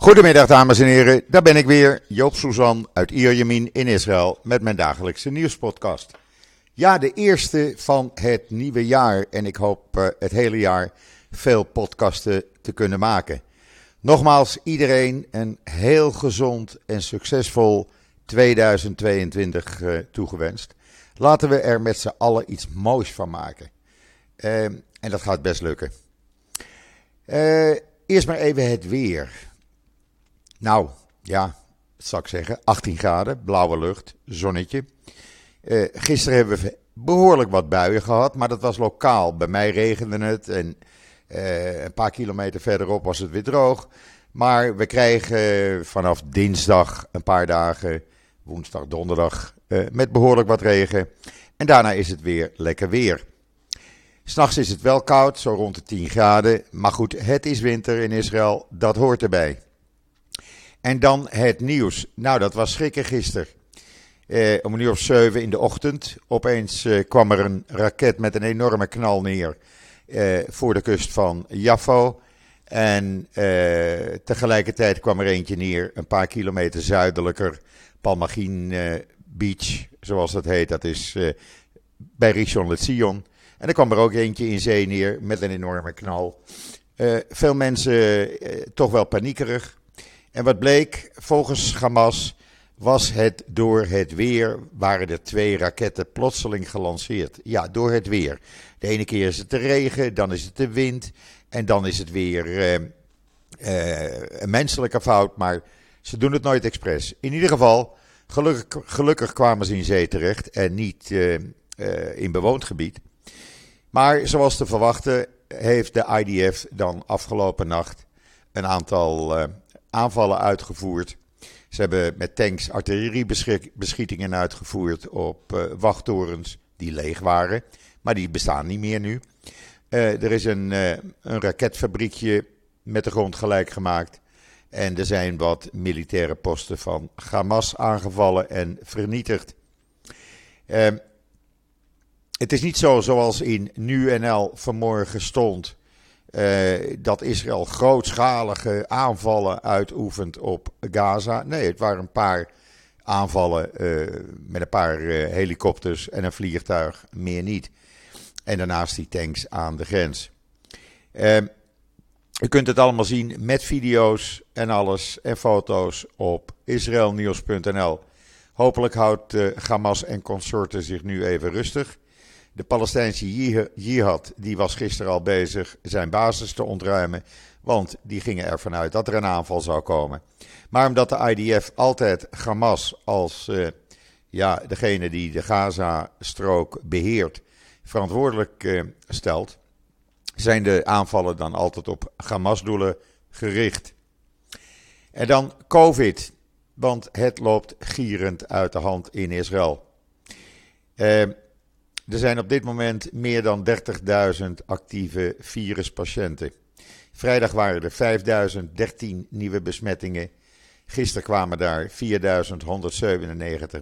Goedemiddag dames en heren, daar ben ik weer, Joop Suzan uit Ierjemien in Israël met mijn dagelijkse nieuwspodcast. Ja, de eerste van het nieuwe jaar en ik hoop uh, het hele jaar veel podcasten te kunnen maken. Nogmaals, iedereen een heel gezond en succesvol 2022 uh, toegewenst. Laten we er met z'n allen iets moois van maken. Uh, en dat gaat best lukken. Uh, eerst maar even het weer. Nou, ja, zou ik zeggen? 18 graden, blauwe lucht, zonnetje. Uh, gisteren hebben we behoorlijk wat buien gehad, maar dat was lokaal. Bij mij regende het en uh, een paar kilometer verderop was het weer droog. Maar we krijgen vanaf dinsdag een paar dagen, woensdag, donderdag, uh, met behoorlijk wat regen. En daarna is het weer lekker weer. S'nachts is het wel koud, zo rond de 10 graden. Maar goed, het is winter in Israël, dat hoort erbij. En dan het nieuws. Nou, dat was schrikken gisteren. Eh, om een uur of zeven in de ochtend. Opeens eh, kwam er een raket met een enorme knal neer. Eh, voor de kust van Jaffo. En eh, tegelijkertijd kwam er eentje neer. Een paar kilometer zuidelijker. Palmagin eh, Beach, zoals dat heet. Dat is eh, bij Rishon LeZion. En er kwam er ook eentje in zee neer met een enorme knal. veel mensen toch wel paniekerig. En wat bleek, volgens Hamas was het door het weer, waren er twee raketten plotseling gelanceerd. Ja, door het weer. De ene keer is het de regen, dan is het de wind en dan is het weer uh, uh, een menselijke fout, maar ze doen het nooit expres. In ieder geval, gelukkig, gelukkig kwamen ze in zee terecht en niet uh, in bewoond gebied. Maar zoals te verwachten heeft de IDF dan afgelopen nacht een aantal aanvallen uitgevoerd. Ze hebben met tanks artilleriebeschietingen uitgevoerd op uh, wachttorens die leeg waren, maar die bestaan niet meer nu. Uh, er is een, uh, een raketfabriekje met de grond gelijk gemaakt. En er zijn wat militaire posten van Hamas aangevallen en vernietigd. Ehm, het is niet zo zoals in NuNL vanmorgen stond uh, dat Israël grootschalige aanvallen uitoefent op Gaza. Nee, het waren een paar aanvallen uh, met een paar uh, helikopters en een vliegtuig, meer niet. En daarnaast die tanks aan de grens. u kunt het allemaal zien met video's en alles en foto's op israelnieuws.nl. Hopelijk houdt Hamas en consorten zich nu even rustig. De Palestijnse jihad die was gisteren al bezig zijn basis te ontruimen. Want die gingen ervan uit dat er een aanval zou komen. Maar omdat de IDF altijd Hamas als uh, ja, degene die de Gaza-strook beheert verantwoordelijk uh, stelt, zijn de aanvallen dan altijd op Hamas-doelen gericht. En dan COVID, want het loopt gierend uit de hand in Israël. Uh, er zijn op dit moment meer dan 30.000 actieve viruspatiënten. Vrijdag waren er 5.013 nieuwe besmettingen. Gisteren kwamen daar 4.197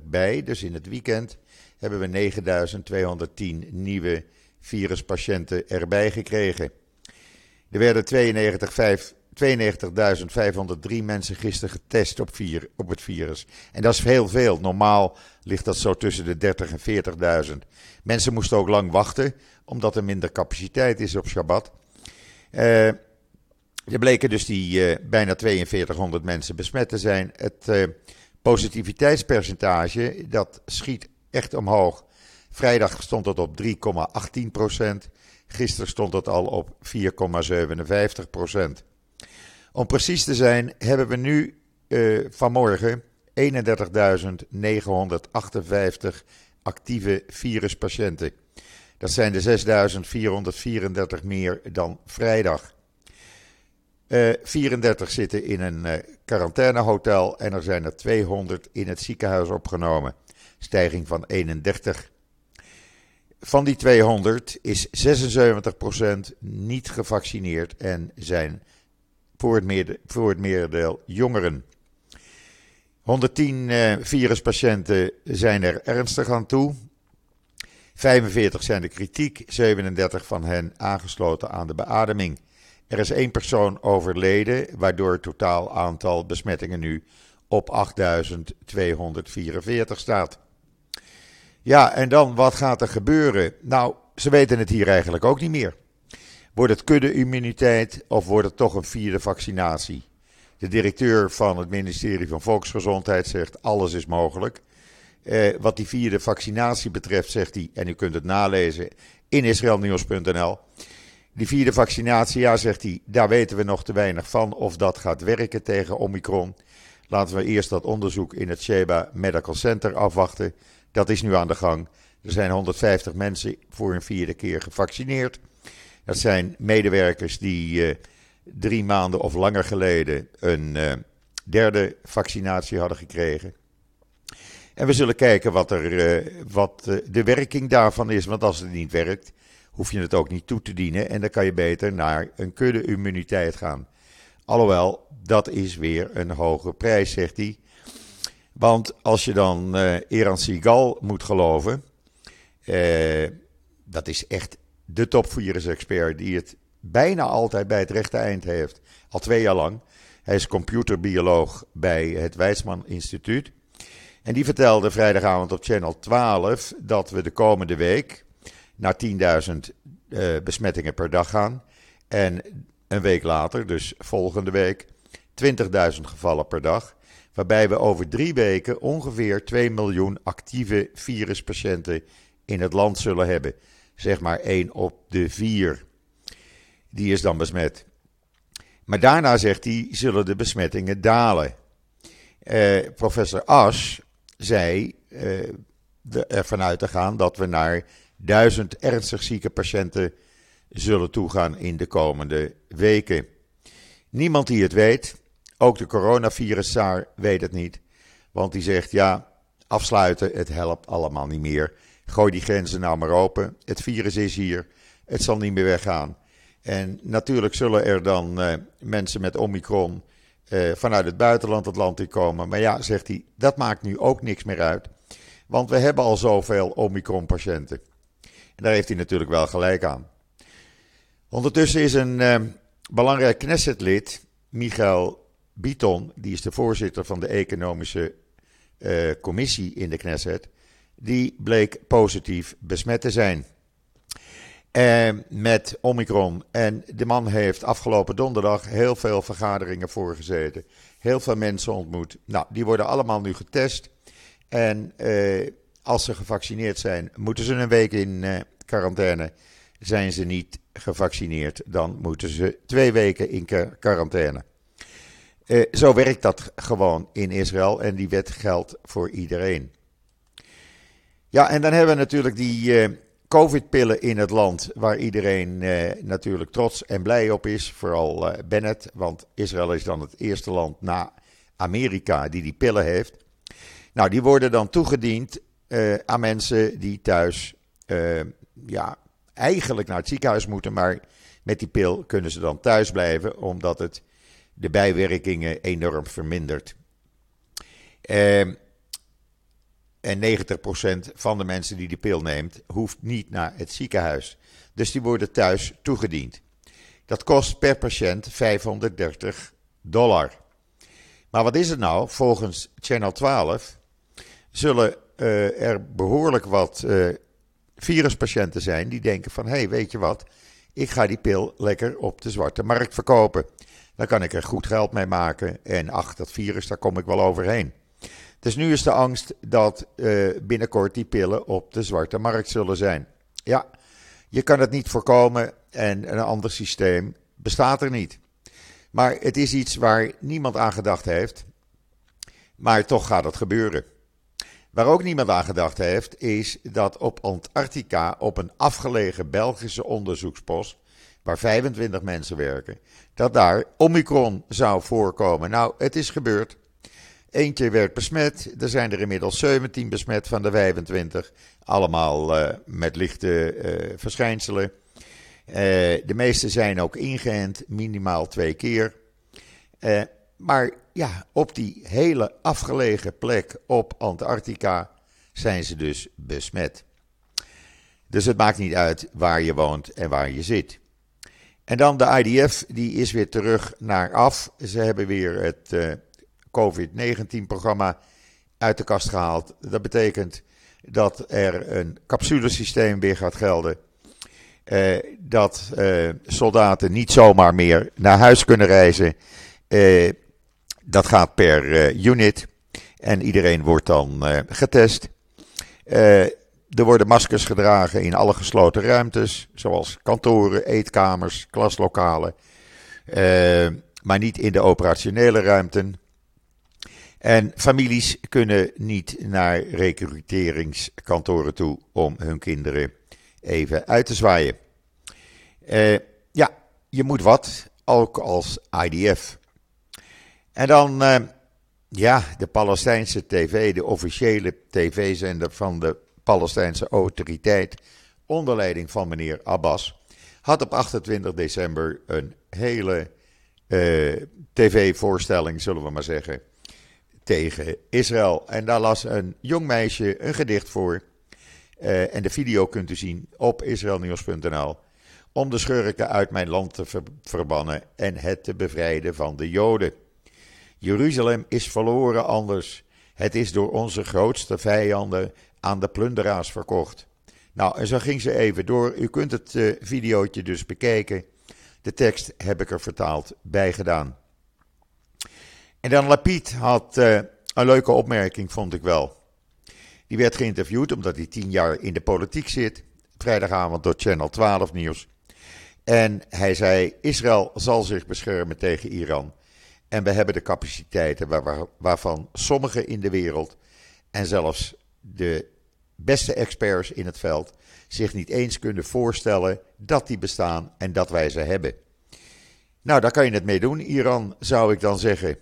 bij. Dus in het weekend hebben we 9.210 nieuwe viruspatiënten erbij gekregen. Er werden 92, 92.503 mensen gisteren getest op, vier, op, het virus. En dat is heel veel. Normaal ligt dat zo tussen de 30 en 40.000. Mensen moesten ook lang wachten, omdat er minder capaciteit is op Shabbat. Uh, er bleken dus die uh, bijna 4200 mensen besmet te zijn. Het uh, positiviteitspercentage, dat schiet echt omhoog. Vrijdag stond het op 3,18 procent. Gisteren stond het al op 4,57 procent. Om precies te zijn hebben we nu uh, vanmorgen 31.958 actieve viruspatiënten. Dat zijn de 6.434 meer dan vrijdag. Uh, 34 zitten in een uh, quarantainehotel en er zijn er 200 in het ziekenhuis opgenomen. Stijging van 31. Van die 200 is 76% niet gevaccineerd en zijn voor het, merendeel jongeren. 110 uh, viruspatiënten zijn er ernstig aan toe. 45 zijn de kritiek, 37 van hen aangesloten aan de beademing. Er is één persoon overleden, waardoor het totaal aantal besmettingen nu op 8244 staat. Ja, en dan wat gaat er gebeuren? Nou, ze weten het hier eigenlijk ook niet meer. Wordt het kudde-immuniteit of wordt het toch een vierde vaccinatie? De directeur van het ministerie van Volksgezondheid zegt alles is mogelijk. Eh, wat die vierde vaccinatie betreft zegt hij, en u kunt het nalezen in israelnieuws.nl. Die vierde vaccinatie, ja zegt hij, daar weten we nog te weinig van of dat gaat werken tegen Omicron. Laten we eerst dat onderzoek in het Sheba Medical Center afwachten. Dat is nu aan de gang. Er zijn 150 mensen voor een vierde keer gevaccineerd. Dat zijn medewerkers die uh, drie maanden of langer geleden een uh, derde vaccinatie hadden gekregen. En we zullen kijken wat, er, uh, wat de werking daarvan is. Want als het niet werkt, hoef je het ook niet toe te dienen. En dan kan je beter naar een kudde-immuniteit gaan. Alhoewel, dat is weer een hoge prijs, zegt hij. Want als je dan uh, Eran Sigal moet geloven, dat is echt de topvirus-expert die het bijna altijd bij het rechte eind heeft, al twee jaar lang. Hij is computerbioloog bij het Weizmann Instituut. En die vertelde vrijdagavond op Channel 12 dat we de komende week naar 10.000 uh, besmettingen per dag gaan. En een week later, dus volgende week, 20.000 gevallen per dag. Waarbij we over drie weken ongeveer 2 miljoen actieve viruspatiënten in het land zullen hebben. Zeg maar 1 op de 4. Die is dan besmet. Maar daarna, zegt hij, zullen de besmettingen dalen. Eh, professor Ash zei eh, ervan uit te gaan dat we naar 1000 ernstig zieke patiënten zullen toegaan in de komende weken. Niemand die het weet, ook de coronavirus weet het niet. Want die zegt ja, afsluiten, het helpt allemaal niet meer. Gooi die grenzen nou maar open. Het virus is hier. Het zal niet meer weggaan. En natuurlijk zullen er dan uh, mensen met Omicron uh, vanuit het buitenland het land in komen. Maar ja, zegt hij, dat maakt nu ook niks meer uit. Want we hebben al zoveel Omicron-patiënten. En daar heeft hij natuurlijk wel gelijk aan. Ondertussen is een uh, belangrijk Knesset-lid, Michael Biton, die is de voorzitter van de economische commissie in de Knesset, die bleek positief besmet te zijn. Met Omicron. En de man heeft afgelopen donderdag heel veel vergaderingen voorgezeten. Heel veel mensen ontmoet. Nou, die worden allemaal nu getest. En uh, als ze gevaccineerd zijn, moeten ze een week in uh, quarantaine. Zijn ze niet gevaccineerd, dan moeten ze twee weken in quarantaine. Uh, zo werkt dat gewoon in Israël en die wet geldt voor iedereen. Ja, en dan hebben we natuurlijk die uh, COVID-pillen in het land, waar iedereen uh, natuurlijk trots en blij op is. Vooral Bennett, want Israël is dan het eerste land na Amerika die die pillen heeft. Nou, die worden dan toegediend aan mensen die thuis ja, eigenlijk naar het ziekenhuis moeten, maar met die pil kunnen ze dan thuis blijven, omdat het de bijwerkingen enorm vermindert. Uh, en 90% van de mensen die die pil neemt, hoeft niet naar het ziekenhuis. Dus die worden thuis toegediend. Dat kost per patiënt 530 dollar. Maar wat is het nou? Volgens Channel 12 zullen uh, er behoorlijk wat uh, viruspatiënten zijn die denken van... hé, hey, weet je wat, ik ga die pil lekker op de zwarte markt verkopen. Dan kan ik er goed geld mee maken en ach, dat virus, daar kom ik wel overheen. Dus nu is de angst dat uh, binnenkort die pillen op de zwarte markt zullen zijn. Ja, je kan het niet voorkomen en een ander systeem bestaat er niet. Maar het is iets waar niemand aan gedacht heeft. Maar toch gaat het gebeuren. Waar ook niemand aan gedacht heeft, is dat op Antarctica, op een afgelegen Belgische onderzoekspost, waar 25 mensen werken, dat daar Omicron zou voorkomen. Nou, het is gebeurd. Eentje werd besmet. Er zijn er inmiddels 17 besmet van de 25. Allemaal uh, met lichte uh, verschijnselen. Uh, de meeste zijn ook ingeënt, minimaal twee keer. maar ja, op die hele afgelegen plek op Antarctica zijn ze dus besmet. Dus het maakt niet uit waar je woont en waar je zit. En dan de IDF, die is weer terug naar af. Ze hebben weer het COVID-19-programma uit de kast gehaald. Dat betekent dat er een capsulesysteem weer gaat gelden. Uh, dat uh, soldaten niet zomaar meer naar huis kunnen reizen. dat gaat per unit. En iedereen wordt dan getest. Er worden maskers gedragen in alle gesloten ruimtes, zoals kantoren, eetkamers, klaslokalen, maar niet in de operationele ruimten. En families kunnen niet naar recruteringskantoren toe om hun kinderen even uit te zwaaien. Uh, ja, je moet wat, ook als IDF. En dan, uh, ja, de Palestijnse TV, de officiële tv-zender van de Palestijnse autoriteit onder leiding van meneer Abbas had op 28 december een hele uh, tv-voorstelling, zullen we maar zeggen, tegen Israël. En daar las een jong meisje een gedicht voor. Uh, en de video kunt u zien op israelnieuws.nl. Om de schurken uit mijn land te verbannen en het te bevrijden van de Joden. Jeruzalem is verloren anders. Het is door onze grootste vijanden aan de plunderaars verkocht. Nou, en zo ging ze even door. U kunt het uh, videootje dus bekijken. De tekst heb ik er vertaald bij gedaan. En dan Lapid had uh, een leuke opmerking, vond ik wel. Die werd geïnterviewd omdat hij tien jaar in de politiek zit. Vrijdagavond door Channel 12 nieuws. En hij zei: Israël zal zich beschermen tegen Iran. En we hebben de capaciteiten waar, waarvan sommigen in de wereld en zelfs de beste experts in het veld zich niet eens kunnen voorstellen dat die bestaan en dat wij ze hebben. Nou, daar kan je het mee doen. Iran zou ik dan zeggen.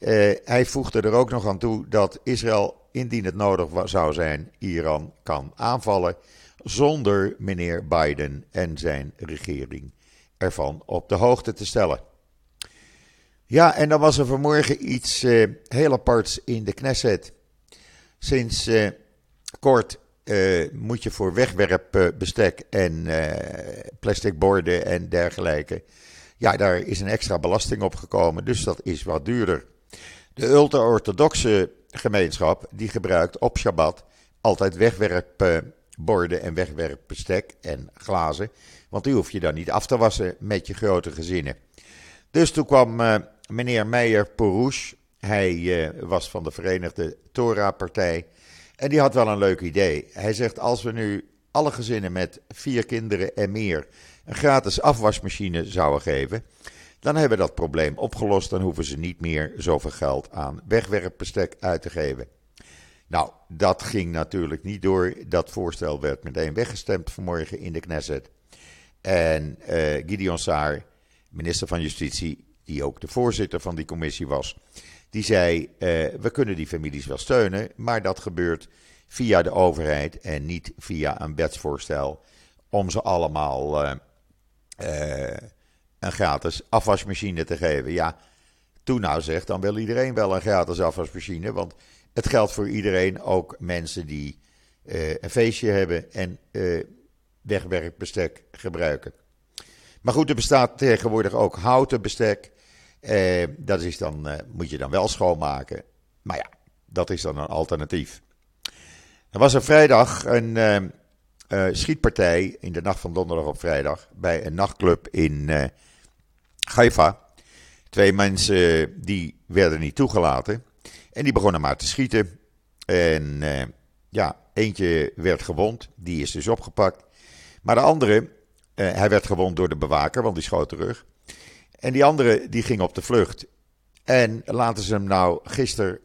Uh, hij voegde er ook nog aan toe dat Israël, indien het nodig zou zijn, Iran kan aanvallen zonder meneer Biden en zijn regering ervan op de hoogte te stellen. Ja, en dan was er vanmorgen iets uh, heel aparts in de Knesset. Sinds uh, kort moet je voor wegwerpbestek en plastic borden en dergelijke. Ja, daar is een extra belasting op gekomen, dus dat is wat duurder. De ultra-orthodoxe gemeenschap die gebruikt op Shabbat altijd wegwerpborden en wegwerpbestek en glazen. Want die hoef je dan niet af te wassen met je grote gezinnen. Dus toen kwam uh, meneer Meijer Porouche, hij was van de Verenigde Torah-partij. En die had wel een leuk idee. Hij zegt: als we nu alle gezinnen met vier kinderen en meer een gratis afwasmachine zouden geven, dan hebben we dat probleem opgelost. Dan hoeven ze niet meer zoveel geld aan wegwerpbestek uit te geven. Nou, dat ging natuurlijk niet door. Dat voorstel werd meteen weggestemd vanmorgen in de Knesset. En uh, Gideon Saar, minister van Justitie, die ook de voorzitter van die commissie was, die zei: uh, We kunnen die families wel steunen, maar dat gebeurt via de overheid en niet via een wetsvoorstel om ze allemaal uh, een gratis afwasmachine te geven. Ja, toen nou zegt, dan wil iedereen wel een gratis afwasmachine, want het geldt voor iedereen, ook mensen die een feestje hebben en wegwerkbestek gebruiken. Maar goed, er bestaat tegenwoordig ook houten bestek. Eh, dat is dan, eh, moet je dan wel schoonmaken. Maar ja, dat is dan een alternatief. Er was een vrijdag een schietpartij in de nacht van donderdag op vrijdag bij een nachtclub in Haifa. Twee mensen die werden niet toegelaten en die begonnen maar te schieten. En ja, eentje werd gewond, die is dus opgepakt. Maar de andere, hij werd gewond door de bewaker, want die schoot terug. En die andere die ging op de vlucht. En laten ze hem nou gisteren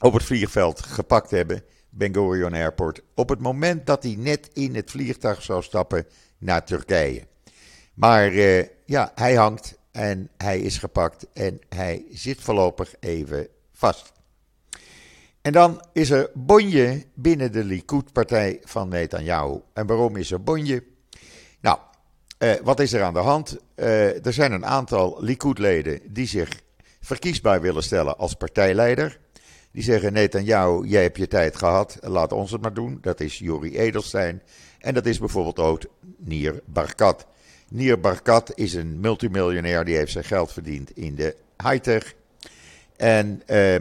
op het vliegveld gepakt hebben, Ben Gurion Airport, op het moment dat hij net in het vliegtuig zou stappen naar Turkije. Maar uh, ja, hij hangt en hij is gepakt en hij zit voorlopig even vast. En dan is er bonje binnen de Likud-partij van Netanyahu. En waarom is er bonje? Nou, uh, wat is er aan de hand? Uh, er zijn een aantal Likud-leden die zich verkiesbaar willen stellen als partijleider. Die zeggen: Netanyahu, jij hebt je tijd gehad, laat ons het maar doen. Dat is Jori Edelstein. En dat is bijvoorbeeld ook Nier Barkat. Nir Barkat is een multimiljonair die heeft zijn geld verdiend in de high-tech. En uh,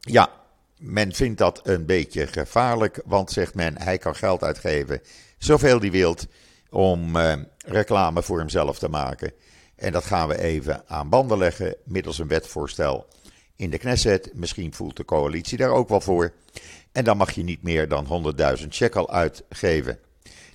ja, men vindt dat een beetje gevaarlijk, want zegt men, hij kan geld uitgeven zoveel hij wilt om uh, reclame voor hemzelf te maken. En dat gaan we even aan banden leggen middels een wetvoorstel in de Knesset. Misschien voelt de coalitie daar ook wel voor. En dan mag je niet meer dan 100.000 shekel uitgeven.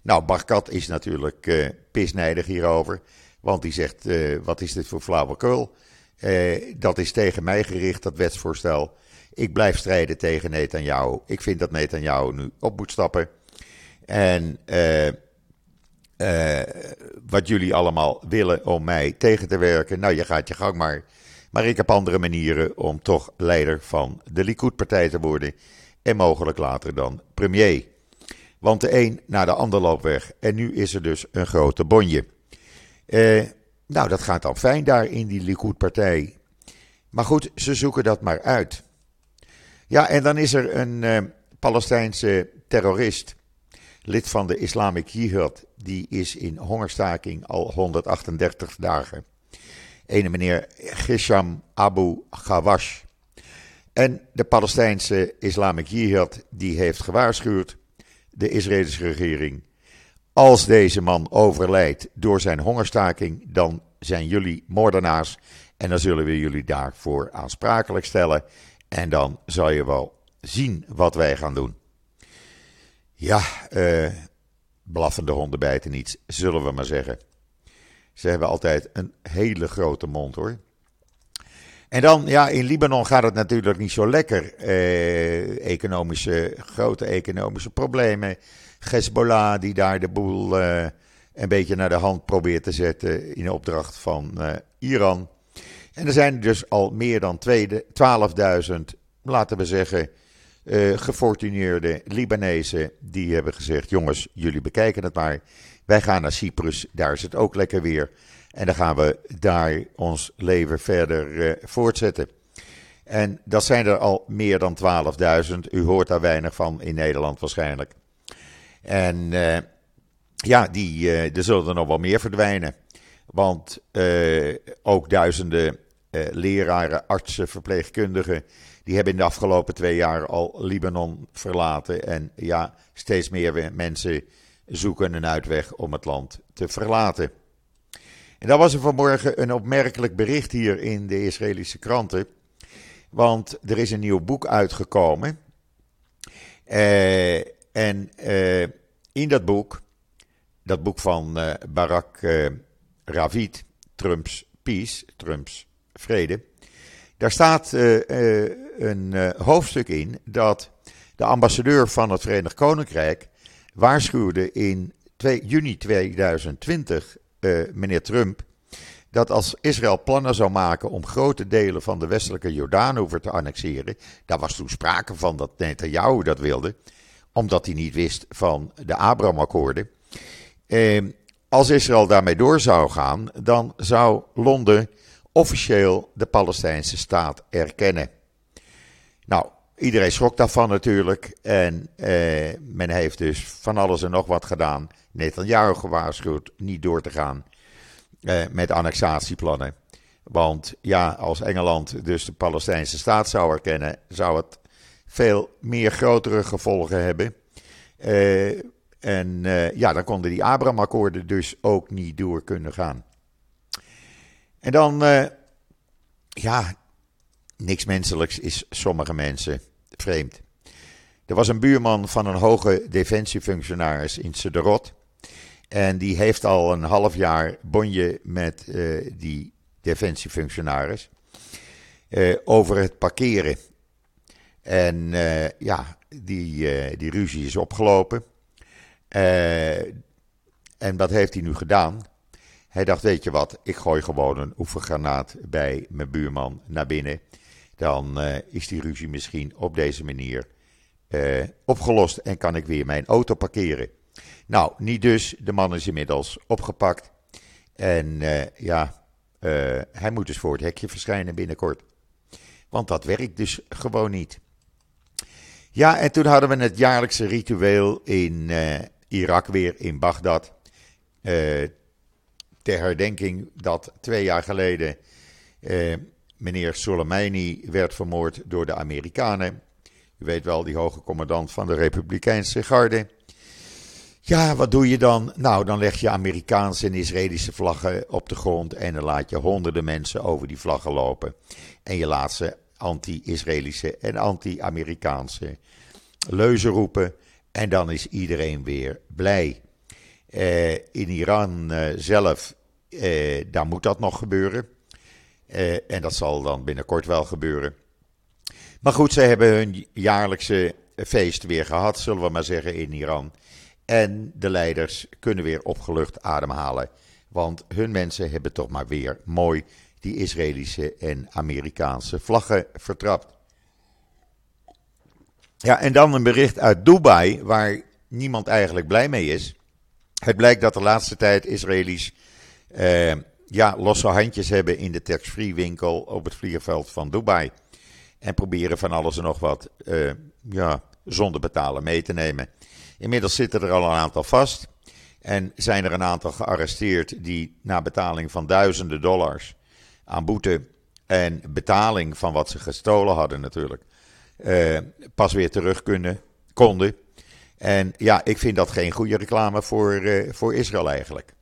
Nou, Barkat is natuurlijk uh, pisnijdig hierover. Want die zegt, uh, wat is dit voor flauwekul? Uh, dat is tegen mij gericht, dat wetsvoorstel. Ik blijf strijden tegen Netanyahu. Ik vind dat Netanyahu nu op moet stappen. En wat jullie allemaal willen om mij tegen te werken, nou, je gaat je gang maar. Maar ik heb andere manieren om toch leider van de Likud-partij te worden. En mogelijk later dan premier. Want de een naar de ander loopt weg. En nu is er dus een grote bonje. Eh, nou, dat gaat dan fijn daar in die Likud-partij. Maar goed, ze zoeken dat maar uit. Ja, en dan is er een uh, Palestijnse terrorist, lid van de Islamic Jihad, die is in hongerstaking al 138 dagen. Ene meneer Gisham Abu Ghawash. En de Palestijnse Islamic Jihad die heeft gewaarschuwd de Israëlische regering. Als deze man overlijdt door zijn hongerstaking, dan zijn jullie moordenaars en dan zullen we jullie daarvoor aansprakelijk stellen. En dan zal je wel zien wat wij gaan doen. Ja, uh, blaffende honden bijten niets, zullen we maar zeggen. Ze hebben altijd een hele grote mond hoor. En dan, ja, in Libanon gaat het natuurlijk niet zo lekker. Eh, economische, grote economische problemen. Hezbollah die daar de boel eh, een beetje naar de hand probeert te zetten in opdracht van eh, Iran. En er zijn dus al meer dan 12.000, laten we zeggen, uh, gefortuneerde Libanezen die hebben gezegd: jongens, jullie bekijken het maar. Wij gaan naar Cyprus, daar is het ook lekker weer. En dan gaan we daar ons leven verder uh, voortzetten. En dat zijn er al meer dan 12.000. U hoort daar weinig van in Nederland waarschijnlijk. En uh, ja, die, er zullen er nog wel meer verdwijnen. Want ook duizenden leraren, artsen, verpleegkundigen. Die hebben in de afgelopen twee jaar al Libanon verlaten. En ja, steeds meer mensen zoeken een uitweg om het land te verlaten. En dat was er vanmorgen een opmerkelijk bericht hier in de Israëlische kranten. Want er is een nieuw boek uitgekomen. Uh, en uh, in dat boek, dat boek van Barak Ravid, Trumps Peace, Trumps Vrede. Daar staat een hoofdstuk in dat de ambassadeur van het Verenigd Koninkrijk waarschuwde in 2, juni 2020 uh, meneer Trump dat als Israël plannen zou maken om grote delen van de westelijke Jordaanoever te annexeren, daar was toen sprake van dat Netanyahu dat wilde, omdat hij niet wist van de Abraham-akkoorden. Eh, als Israël daarmee door zou gaan, dan zou Londen officieel de Palestijnse staat erkennen. Nou, iedereen schrok daarvan natuurlijk en eh, men heeft dus van alles en nog wat gedaan Netanyahu gewaarschuwd niet door te gaan eh, met annexatieplannen. Want ja, als Engeland dus de Palestijnse staat zou erkennen, zou het veel meer grotere gevolgen hebben. Uh, en uh, ja, dan konden die Abraham-akkoorden dus ook niet door kunnen gaan. En dan, uh, ja, niks menselijks is sommige mensen vreemd. Er was een buurman van een hoge defensiefunctionaris in Sederot. En die heeft al een half jaar bonje met uh, die defensiefunctionaris uh, over het parkeren. En ja, die, die ruzie is opgelopen. en wat heeft hij nu gedaan? Hij dacht, weet je wat, ik gooi gewoon een oefengranaat bij mijn buurman naar binnen. Dan is die ruzie misschien op deze manier opgelost en kan ik weer mijn auto parkeren. Nou, niet dus. De man is inmiddels opgepakt. En uh, ja, hij moet dus voor het hekje verschijnen binnenkort. Want dat werkt dus gewoon niet. Ja, en toen hadden we het jaarlijkse ritueel in Irak weer, in Bagdad. Ter herdenking dat twee jaar geleden eh, meneer Soleimani werd vermoord door de Amerikanen. U weet wel, die hoge commandant van de Republikeinse Garde. Ja, wat doe je dan? Nou, dan leg je Amerikaanse en Israëlische vlaggen op de grond en dan laat je honderden mensen over die vlaggen lopen. En je laat ze anti-Israëlische en anti-Amerikaanse leuzen roepen. En dan is iedereen weer blij. Eh, in Iran eh, zelf, eh, daar moet dat nog gebeuren. En dat zal dan binnenkort wel gebeuren. Maar goed, ze hebben hun jaarlijkse feest weer gehad, zullen we maar zeggen, in Iran. En de leiders kunnen weer opgelucht ademhalen. Want hun mensen hebben toch maar weer mooi die Israëlische en Amerikaanse vlaggen vertrapt. Ja, en dan een bericht uit Dubai, waar niemand eigenlijk blij mee is. Het blijkt dat de laatste tijd Israëli's eh, ja, losse handjes hebben in de tax-free winkel op het vliegveld van Dubai. En proberen van alles en nog wat uh, ja, zonder betalen mee te nemen. Inmiddels zitten er al een aantal vast. En zijn er een aantal gearresteerd die na betaling van duizenden dollars aan boete en betaling van wat ze gestolen hadden natuurlijk, uh, pas weer terug kunnen, konden. En ja, ik vind dat geen goede reclame voor, uh, voor Israël eigenlijk.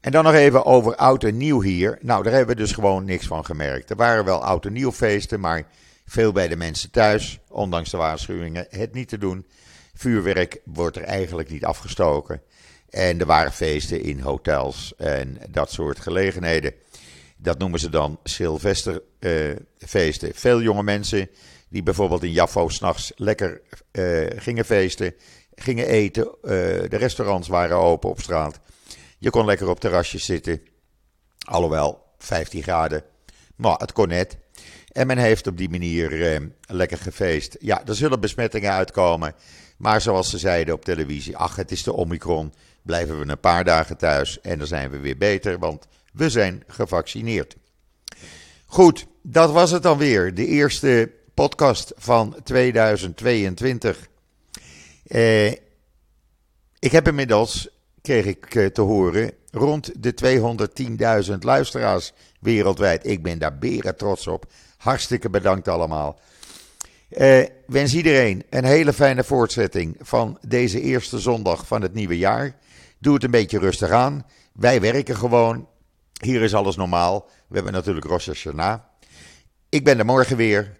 En dan nog even over oud en nieuw hier. Nou, daar hebben we dus gewoon niks van gemerkt. Er waren wel oud en nieuw feesten, maar veel bij de mensen thuis, ondanks de waarschuwingen, het niet te doen. Vuurwerk wordt er eigenlijk niet afgestoken. En er waren feesten in hotels en dat soort gelegenheden. Dat noemen ze dan Sylvesterfeesten. Uh, Veel jonge mensen die bijvoorbeeld in Jaffo s'nachts lekker uh, gingen feesten, gingen eten. Uh, de restaurants waren open op straat. Je kon lekker op terrasjes zitten. Alhoewel, 15 graden. Maar het kon net. En men heeft op die manier eh, lekker gefeest. Ja, er zullen besmettingen uitkomen. Maar zoals ze zeiden op televisie, ach, het is de Omicron. Blijven we een paar dagen thuis en dan zijn we weer beter, want we zijn gevaccineerd. Goed, dat was het dan weer. De eerste podcast van 2022. Eh, ik heb inmiddels, kreeg ik eh, te horen, rond de 210.000 luisteraars wereldwijd. Ik ben daar beren trots op. Hartstikke bedankt allemaal. Uh, wens iedereen een hele fijne voortzetting van deze eerste zondag van het nieuwe jaar. Doe het een beetje rustig aan. Wij werken gewoon. Hier is alles normaal. We hebben natuurlijk Rosh Hashanah. Ik ben er morgen weer